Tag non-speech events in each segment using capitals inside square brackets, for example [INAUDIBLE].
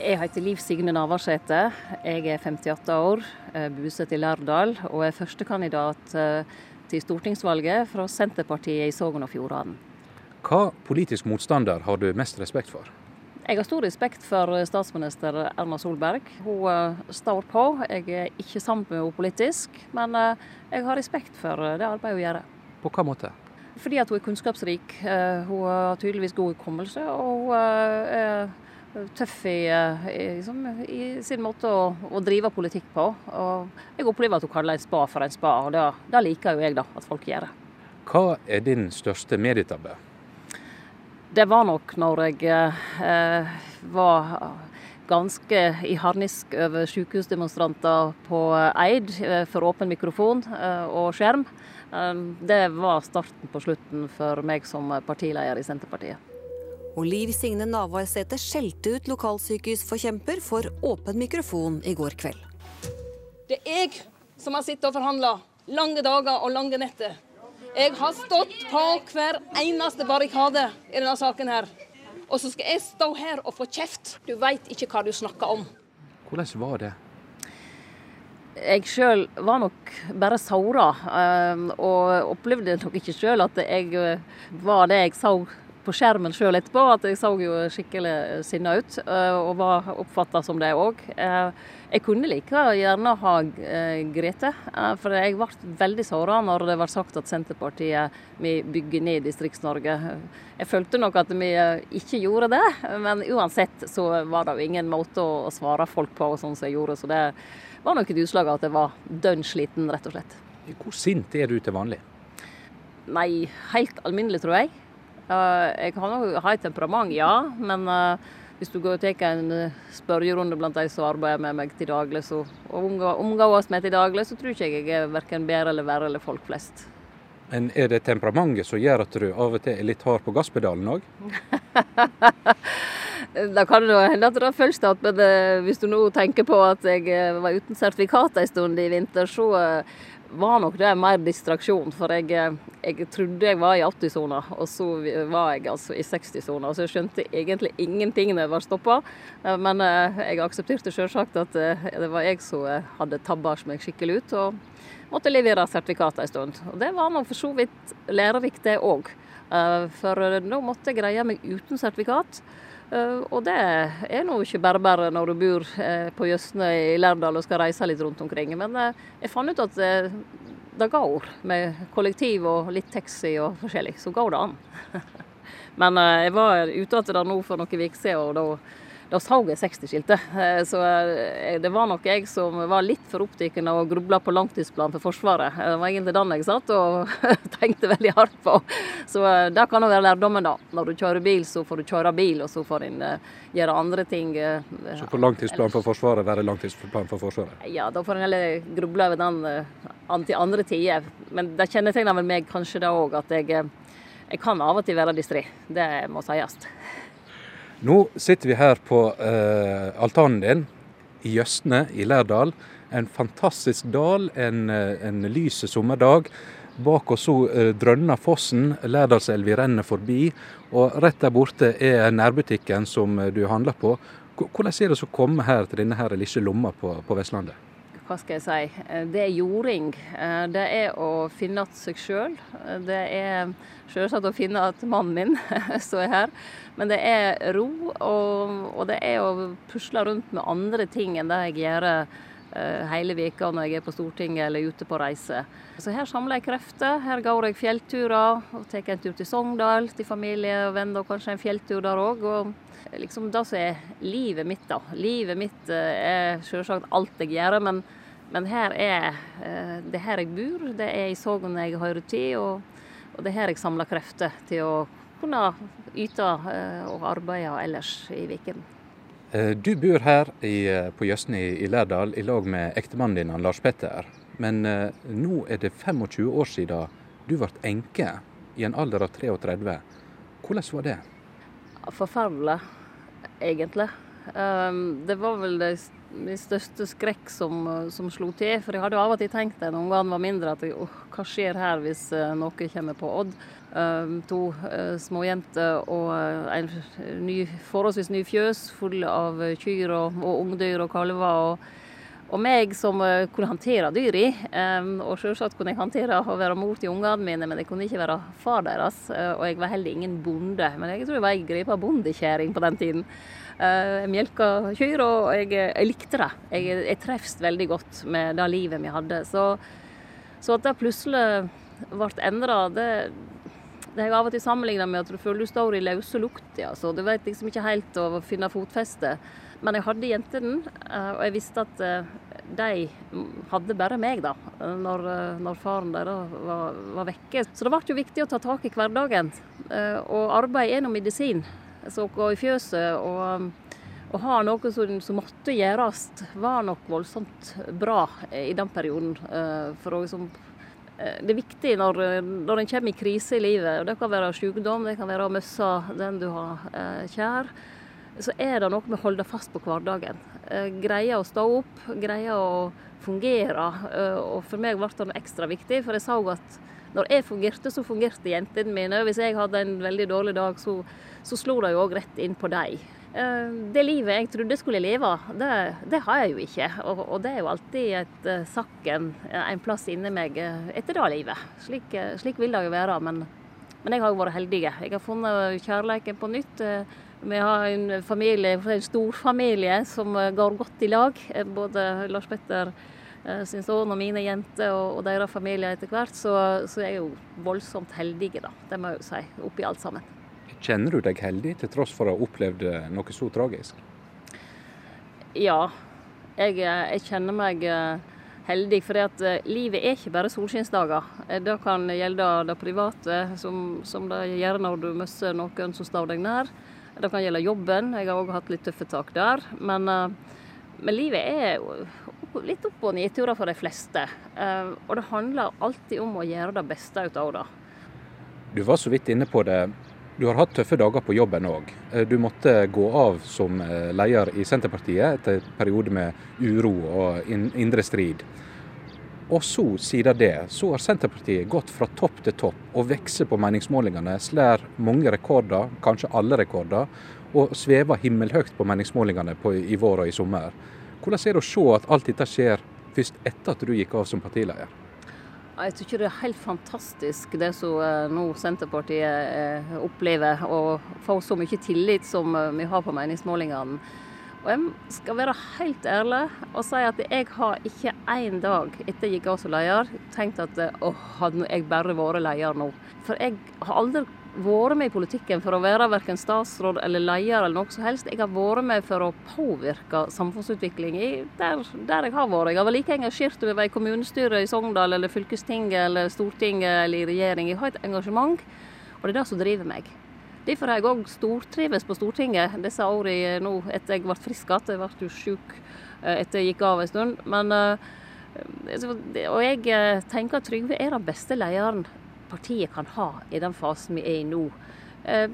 Jeg heter Liv Signe Navarsete. Jeg er 58 år, bosatt i Lærdal og er førstekandidat eh, til stortingsvalget fra Senterpartiet i Sogn og Fjordane. Hva politisk motstander har du mest respekt for? Jeg har stor respekt for statsminister Erna Solberg. Hun eh, står på. Jeg er ikke sammen med henne politisk, men eh, jeg har respekt for det arbeidet hun gjør. På hva måte? Fordi at hun er kunnskapsrik. Hun har tydeligvis god hukommelse. og hun er tøff i, eh, i, liksom, i sin måte å, å, drive politikk på. Og jeg opplever at hun kaller en spa for en spa, og det, det liker jo jeg da, at folk gjør. det. Hva er din største medietabbe? Det var nok når jeg eh, var ganske i harnisk over sykehusdemonstranter på Eid eh, for åpen mikrofon eh, og skjerm. Det var starten på slutten for meg som partileder i Senterpartiet og Liv Signe Navarsete skjelte ut lokalsykehusforkjemper for åpen mikrofon i går kveld. Det er jeg som har sittet og forhandla lange dager og lange netter. Jeg har stått på hver eneste barrikade i denne saken her. Og så skal jeg stå her og få kjeft. Du veit ikke hva du snakker om. Hvordan var det? Jeg sjøl var nok bare såra, eh, og opplevde nok ikke sjøl at jeg eh, var det jeg så på skjermen sjøl etterpå at jeg så jo skikkelig sinna ut, eh, og var oppfatta som det òg. Eh, jeg kunne like gjerne ha eh, grete, for jeg ble veldig såra når det ble sagt at Senterpartiet vi bygger ned Distrikts-Norge. Jeg følte nok at vi ikke gjorde det, men uansett så var det jo ingen måte å svare folk på sånn som jeg gjorde, så det var nok et utslag av at jeg var dønn sliten, rett og slett. Hvor sint er du til vanlig? Nei, helt alminnelig, tror jeg. Jeg har nok et temperament, ja. Men uh, hvis du går og tar en uh, spørjerunde blant de som arbeider med meg til daglig, så, og omgås meg til daglig, så tror ikke jeg jeg er verken bedre eller verre eller folk flest. Men er det temperamentet som gjør at du av og til er litt hard på gasspedalen òg? [LAUGHS] da kan det hende at det føles føltes men hvis du nå tenker på at jeg var uten sertifikat en stund i vinter, så var nok det mer distraksjon. For jeg, jeg trodde jeg var i 80-sona, og så var jeg altså i 60-sona. Så jeg skjønte egentlig ingenting når jeg var stoppa. Men eh, jeg aksepterte selvsagt at eh, det var jeg som eh, hadde tabba meg skikkelig ut. Og måtte levere sertifikat en stund. Og det var nå for så vidt lærerikt, det òg. For nå måtte jeg greie meg uten sertifikat. Uh, og det er nå ikke bare bare når du bor uh, på Jøsne i Lærdal og skal reise litt rundt omkring. Men jeg fant ut at det går med kollektiv og litt taxi og forskjellig. Så går det an. [LAUGHS] Men jeg var ute igjen nå for noen uker siden, og da da så jeg 60-skiltet. Eh, så eh, det var nok jeg som var litt for opptatt av å gruble på langtidsplanen for Forsvaret. Det var egentlig den jeg satt og [LAUGHS] tenkte veldig hardt på. Så eh, det kan jo være lærdommen, da. Når du kjører bil, så får du kjøre bil, og så får en gjøre andre ting. Så på langtidsplanen for Forsvaret være langtidsplanen for Forsvaret? Ja, da får en heller gruble over den til andre tider. Men det kjennetegner vel meg kanskje det òg, at jeg, jeg kan av og til være distré. Det må sies. Nå sitter vi her på eh, altanen din i Jøsne i Lærdal. En fantastisk dal, en, eh, en lys sommerdag. Bak oss så eh, drønner fossen, Lærdalselva renner forbi. Og rett der borte er nærbutikken som eh, du handler på. Hvordan er det å komme her til denne her lille lomma på, på Vestlandet? Hva skal jeg si, det er jording. Det er å finne igjen seg sjøl. Det er selvsagt å finne igjen mannen min [LAUGHS] som er her. Men det er ro, og, og, det er å pusle rundt med andre ting enn det jeg gjør hele veka når jeg er på Stortinget eller ute på reise. Så her samler jeg krefter. Her går jeg fjellturer og tar en tur til Sogndal til familie og venner, og kanskje en fjelltur der òg. Liksom det som er livet mitt, da. Livet mitt er selvsagt alt jeg gjør. men men her er eh, det er her jeg bor, det er i Sogn jeg hører til, og, og det er her jeg samler krefter til å kunne yte eh, og arbeide ellers i Viken. Eh, du bor her i, på Jøsne i, i Lærdal i lag med ektemannen din Lars Petter. Men nå er det 25 år siden du ble enke i en alder av 33. Hvordan var det? Forferdelig, egentlig. Um, det var vel det, min største skrekk som, som, slo til. For jeg hadde jo av og til tenkt det noen ungene var mindre at oh, hva skjer her hvis uh, noe kommer på Odd? Um, to uh, småjenter og en ny, forholdsvis ny fjøs full av kyr og, og ungdyr og kalver. og og meg som kunne håndtere dyra. Um, og selvsagt kunne jeg håndtere å være mor til ungene mine, men jeg kunne ikke være far deres. Og jeg var heller ingen bonde. Men jeg tror jeg var ei gripa bondekjerring på den tiden. Jeg melka kyr, og jeg, jeg, likte det. Jeg, jeg treffes veldig godt med det livet vi hadde. Så, så at det plutselig ble endra, det, det har jeg av og til sammenligna med at du føler du står i løse lukt. Ja. Så du vet liksom ikke helt å finne fotfeste. Men jeg hadde jentene, eh, og jeg visste at eh, de hadde bare meg, da, når, eh, når faren deres var, var, vekke. Så det ble jo viktig å ta tak i hverdagen. Og arbeid er nå medisin. Så å gå i fjøset og, og ha noe som, som, måtte gjøres, var nok voldsomt bra i den perioden. For liksom det er viktig når, når en kommer i krise i livet. og Det kan være sykdom, det kan være å miste den du har kjær så er det noe med å holde fast på hverdagen. Eh, greie å stå opp, greie å fungere. Eh, og for meg ble det ekstra viktig, for jeg så at når jeg fungerte, så fungerte jentene mine. Hvis jeg hadde en veldig dårlig dag, så, så slo det jo òg rett inn på dem. Eh, det livet jeg trodde skulle leve, det, det har jeg jo ikke. Og, og, det er jo alltid et sakken en plass inni meg etter det livet. Slik, slik vil det jo være. Men, men jeg har jo vært heldig. Jeg har funnet kjærligheten på nytt. Vi har en familie, en storfamilie som eh, går godt i lag. Eh, både Lars Petter eh, sin sønn og mine jenter og, og deres familie etter hvert. Så, så jeg er jo voldsomt heldige, da. Det må jeg jo si, oppi alt sammen. Kjenner du deg heldig, til tross for å ha opplevd noe så tragisk? Ja, jeg, jeg kjenner meg heldig. For livet er ikke bare solskinnsdager. Det kan gjelde det private, som, som det gjør når du mister noen som står deg nær. Det kan gjelde jobben. Jeg har òg hatt litt tøffe tak der. Men, eh, men livet er litt opp- og nedturer for de fleste. Eh, og det handler alltid om å gjøre det beste ut av det. Du var så vidt inne på det. Du har hatt tøffe dager på jobben òg. Eh, du måtte gå av som leder i Senterpartiet etter en periode med uro og indre strid. Og så, siden det, så har Senterpartiet gått fra topp til topp og vokser på meningsmålingene, slår mange rekorder, kanskje alle rekorder, og svever himmelhøyt på meningsmålingene på, i vår og i sommer. Hvordan er det å se at alt dette skjer først etter at du gikk av som partileder? Jeg syns det er helt fantastisk det som eh, nå Senterpartiet eh, opplever, å få så mye tillit som eh, vi har på meningsmålingene. Og jeg skal være helt ærlig og si at jeg har ikke én dag etter jeg gikk av som leder, tenkt at åh, hadde jeg bare vært leder nå. For jeg har aldri vært med i politikken for å være verken statsråd eller leder eller noe som helst. Jeg har vært med for å påvirke samfunnsutvikling der, der jeg har vært. Jeg har vært like engasjert om jeg var i kommunestyret i Sogndal eller fylkestinget eller Stortinget eller i regjering. Jeg har et engasjement, og det er det som driver meg. Derfor har jeg òg stortrives på Stortinget disse årene nå etter jeg ble frisk igjen. Jeg ble jo sjuk eh, etter jeg gikk av en stund. Men, eh, og jeg eh, tenker at Trygve er den beste lederen partiet kan ha i den fasen vi er i nå.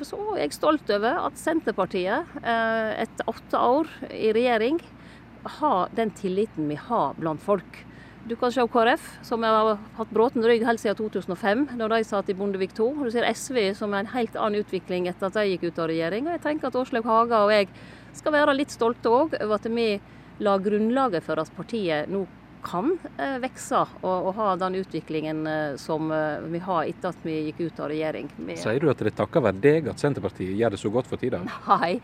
Så er jeg stolt over at Senterpartiet etter åtte år i regjering har den tilliten vi har blant folk. Du kan se KrF, som har hatt bråten rygg helt siden 2005, da de satt i Bondevik II. Du ser SV, som er en helt annen utvikling etter at de gikk ut av regjering. Og jeg tenker at Åslaug Haga og jeg skal være litt stolte òg over at vi la grunnlaget for at partiet nå kan eh, vokse og, og, ha den utviklingen eh, som eh, vi har etter at vi gikk ut av regjering. Vi, Sier du at det er takket være deg at Senterpartiet gjør det så godt for tida? [LAUGHS] Nei,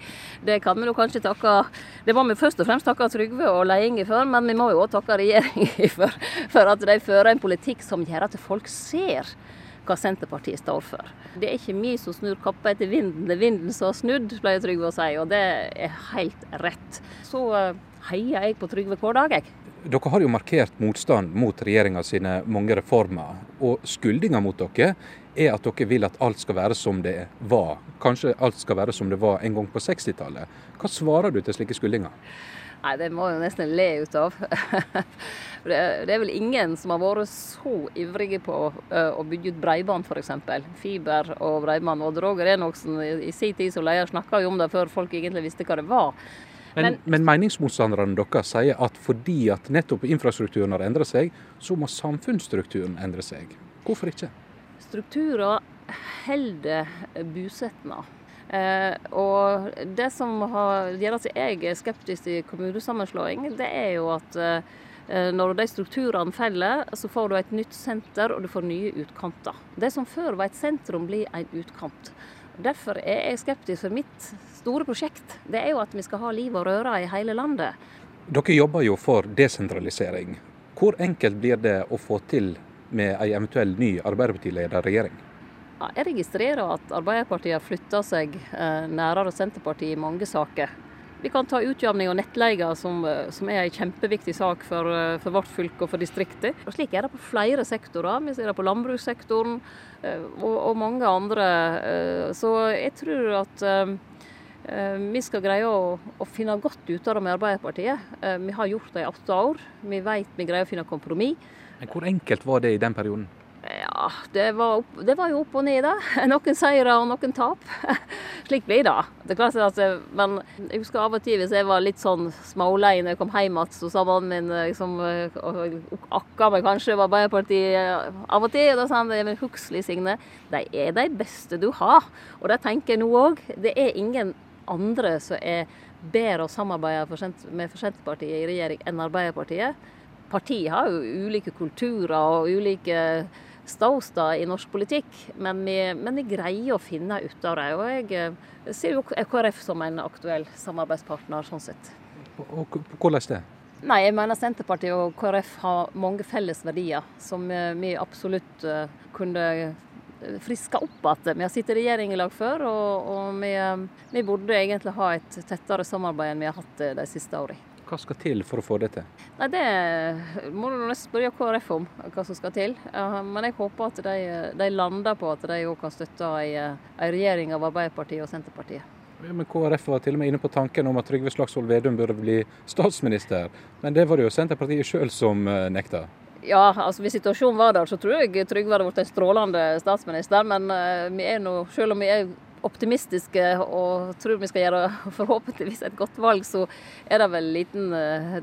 det kan vi nå kanskje takke Det må vi først og fremst takke Trygve og ledelsen for, men vi må jo òg takke regjeringen [LAUGHS] for, for at de fører en politikk som gjør at folk ser hva Senterpartiet står for. Det er ikke vi som snur kappa etter vinden, det er vinden som har snudd, pleier Trygve å si, og det er helt rett. Så heier jeg på Trygve hver dag, jeg. Dere har jo markert motstand mot regjeringa sine mange reformer. Og skyldinga mot dere er at dere vil at alt skal være som det var. Kanskje alt skal være som det var en gang på 60-tallet. Hva svarer du til slike skyldinger? Nei, Det må jeg nesten le ut av. [LAUGHS] det er vel ingen som har vært så ivrige på å bygge ut bredbånd, f.eks. Fiber og bredbånd. Og Roger Enoksen i sin tid som leder snakka jo om det før folk egentlig visste hva det var. Men, men, men meningsmotstanderne deres sier at fordi at nettopp infrastrukturen har endret seg, så må samfunnsstrukturen endre seg. Hvorfor ikke? Strukturer holder bosetnad. Eh, og det som har, gjør at jeg er skeptisk til kommunesammenslåing, det er jo at eh, når de strukturene faller, så får du et nytt senter og du får nye utkanter. Det som før var et sentrum, blir en utkant. Derfor er jeg skeptisk, for mitt store prosjekt det er jo at vi skal ha liv og røre i hele landet. Dere jobber jo for desentralisering. Hvor enkelt blir det å få til med en eventuell ny Arbeiderpartiledet regjering? Jeg registrerer at Arbeiderpartiet har flytta seg eh, nærere Senterpartiet i mange saker. Vi kan ta utjamning og nettleie, som, eh, som, er en kjempeviktig sak for, eh, for vårt fylke og for distriktet. Og slik er det på flere sektorer. Vi ser det på landbrukssektoren og, og mange andre. Så jeg tror at vi skal greie å, å, finne godt ut av det med Arbeiderpartiet. Vi har gjort det i åtte år. Vi vet vi greier å finne kompromiss. Hvor enkelt var det i den perioden? Det var, opp, det var, jo opp og ned, da. [LAUGHS] Noen seire og noen tap. [LAUGHS] Slik blir det. det klart at, men jeg husker av og til hvis jeg var litt sånn smålei når jeg kom hjem igjen, så sa mannen min liksom, akka meg kanskje var Arbeiderpartiet av og til. Og da sa han men Huxley, Signe, de er de beste du har. Og det tenker jeg nå òg. Det er ingen andre som er bedre å samarbeide med for Senterpartiet i regjering enn Arbeiderpartiet. Partiet har jo ulike kulturer og ulike ståsted i norsk politikk, men vi, men vi, greier å finne ut av det. Og jeg, jeg ser jo KrF som en aktuell samarbeidspartner sånn sett. Og hvordan det? Nei, jeg mener Senterpartiet og KrF har mange felles verdier som vi absolutt eh, kunne friske opp igjen. Vi har sittet i regjering i lag før, og, og vi, vi, burde egentlig ha et tettere samarbeid enn vi har hatt de siste årene. Hva skal til for å få det til? Nei, Det må du nesten spørre KrF om, hva som skal til. Men jeg håper at de, de lander på at de òg kan støtte en regjering av Arbeiderpartiet og Senterpartiet. Ja, men KrF var til og med inne på tanken om at Trygve Slagsvold Vedum burde bli statsminister. Men det var det jo Senterpartiet sjøl som eh, nekta. Ja, altså hvis situasjonen var der, så tror jeg Trygve hadde blitt en strålende statsminister. Men uh, vi er nå, selv om vi er optimistiske og tror vi skal gjøre forhåpentligvis et godt valg, så er det vel liten eh,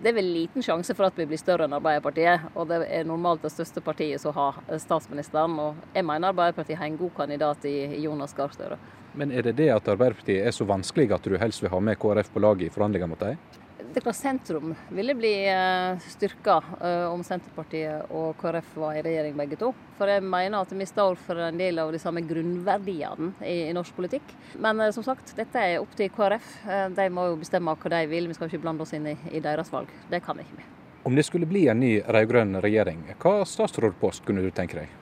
det er vel liten sjanse for at vi blir større enn Arbeiderpartiet. Og det er normalt det største partiet som har statsministeren. Og jeg mener Arbeiderpartiet har en god kandidat i Jonas Gahr Støre. Men er det det at Arbeiderpartiet er så vanskelig at du helst vil ha med KrF på laget i forhandlinger mot dem? Det klart sentrum ville bli eh, styrka eh, om Senterpartiet og KrF var i regjering begge to. For jeg mener at vi står for en del av de samme grunnverdiene i, norsk politikk. Men eh, som sagt, dette er opp til KrF. De må jo bestemme hva de vil. Vi skal ikke blande oss inn i, i deres valg. Det kan ikke vi. Om det skulle bli en ny rød-grønn regjering, hva statsrådpost kunne du tenke deg?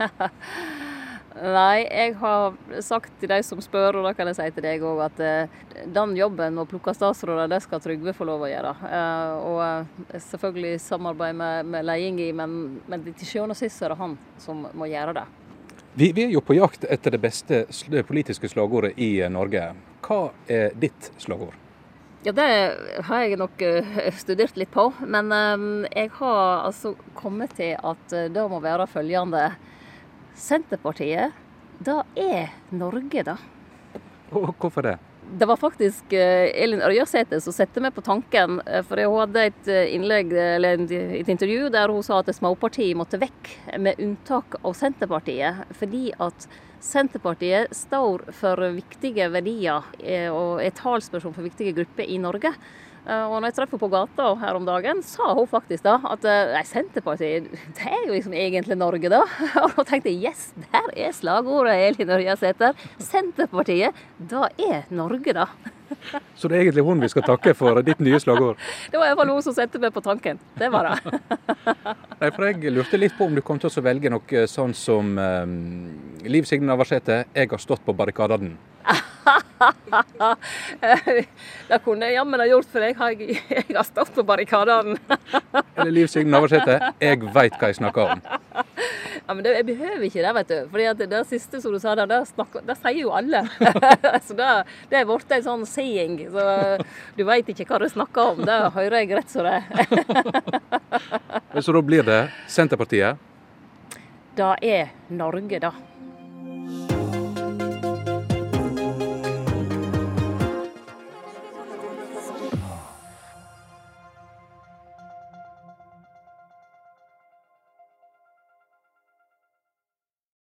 [LAUGHS] Nei, jeg har sagt til de som spør, og da kan jeg si til deg òg, at eh, den jobben å plukke statsråder, det skal Trygve få lov å gjøre. Eh, og eh, selvfølgelig samarbeid med, med ledelsen, men, men til sjuende og sist er det han som må gjøre det. Vi, vi, er jo på jakt etter det beste politiske slagordet i Norge. Hva er ditt slagord? Ja, Det har jeg nok studert litt på. Men jeg har altså kommet til at det må være følgende. Senterpartiet, det er Norge, da. Og Hvorfor det? Det var faktisk eh, Elin Ørjasæter som satte meg på tanken. Eh, for hun hadde et eh, innlegg, eller et intervju der hun sa at småpartiet måtte vekk, med unntak av Senterpartiet. Fordi at Senterpartiet står for viktige verdier og er talsperson for viktige grupper i Norge. Eh, og når jeg traff henne på gata her om dagen, sa hun faktisk da at eh, nei, Senterpartiet, det er jo liksom egentlig Norge, da. [LAUGHS] Og da tenkte jeg yes, der er slagordet, Elin Ørjasæter. Senterpartiet, da er Norge, da. [LAUGHS] Så det er egentlig hun vi skal takke for ditt nye slagord? Det var iallfall hun som sendte meg på tanken. Det var det. [LAUGHS] Nei, for Jeg lurte litt på om du kom til å velge noe sånn som um, Liv Signe Navarsete, 'Jeg har stått på barrikadene'. [LAUGHS] det kunne jeg jammen ha gjort, for jeg har, jeg har stått på barrikadene. [LAUGHS] Eller Liv Signe Navarsete, jeg veit hva jeg snakker om. [LAUGHS] Ja, men det, Jeg behøver ikke det, vet du. Fordi det siste som du sa der, det, snakker, det sier jo alle. så det, det er blitt en sånn saying. Så du veit ikke hva du snakker om. Det hører jeg rett som det Så da blir det Senterpartiet? Det er Norge, da.